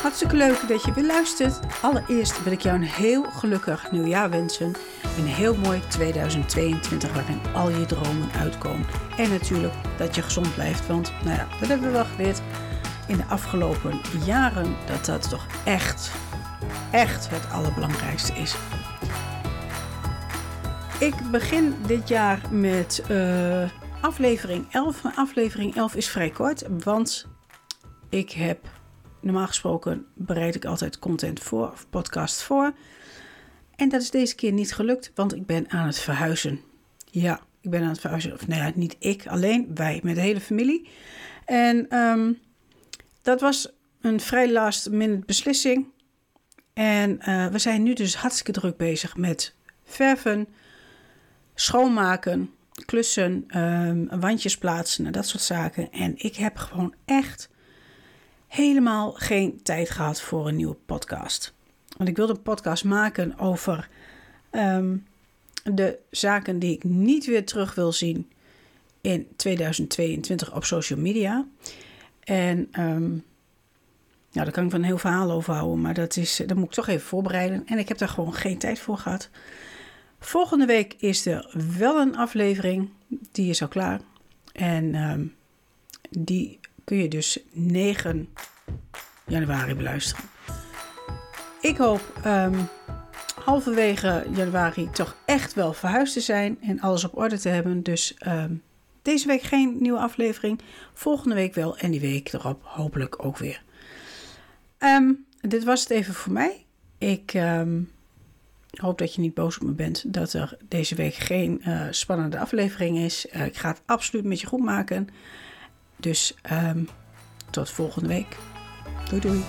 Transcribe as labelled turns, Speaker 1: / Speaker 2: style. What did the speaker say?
Speaker 1: Hartstikke leuk dat je weer luistert. Allereerst wil ik jou een heel gelukkig nieuwjaar wensen. Een heel mooi 2022 waarin al je dromen uitkomen. En natuurlijk dat je gezond blijft, want nou ja, dat hebben we wel geleerd in de afgelopen jaren dat dat toch echt, echt het allerbelangrijkste is. Ik begin dit jaar met uh, aflevering 11. Maar aflevering 11 is vrij kort, want ik heb normaal gesproken bereid ik altijd content voor of podcast voor. En dat is deze keer niet gelukt, want ik ben aan het verhuizen. Ja, ik ben aan het verhuizen. Of nou ja, niet ik alleen, wij met de hele familie. En um, dat was een vrij last minute beslissing. En uh, we zijn nu dus hartstikke druk bezig met verven, schoonmaken, klussen, um, wandjes plaatsen en dat soort zaken. En ik heb gewoon echt helemaal geen tijd gehad voor een nieuwe podcast. Want ik wilde een podcast maken over um, de zaken die ik niet weer terug wil zien in 2022 op social media. En um, nou, daar kan ik van een heel verhaal over houden, maar dat, is, dat moet ik toch even voorbereiden. En ik heb daar gewoon geen tijd voor gehad. Volgende week is er wel een aflevering, die is al klaar. En um, die kun je dus 9 januari beluisteren. Ik hoop um, halverwege januari toch echt wel verhuisd te zijn en alles op orde te hebben. Dus um, deze week geen nieuwe aflevering. Volgende week wel en die week erop hopelijk ook weer. Um, dit was het even voor mij. Ik hoop dat je niet boos op me bent dat er deze week geen uh, spannende aflevering is. Uh, ik ga het absoluut met je goed maken. Dus um, tot volgende week. Doei doei.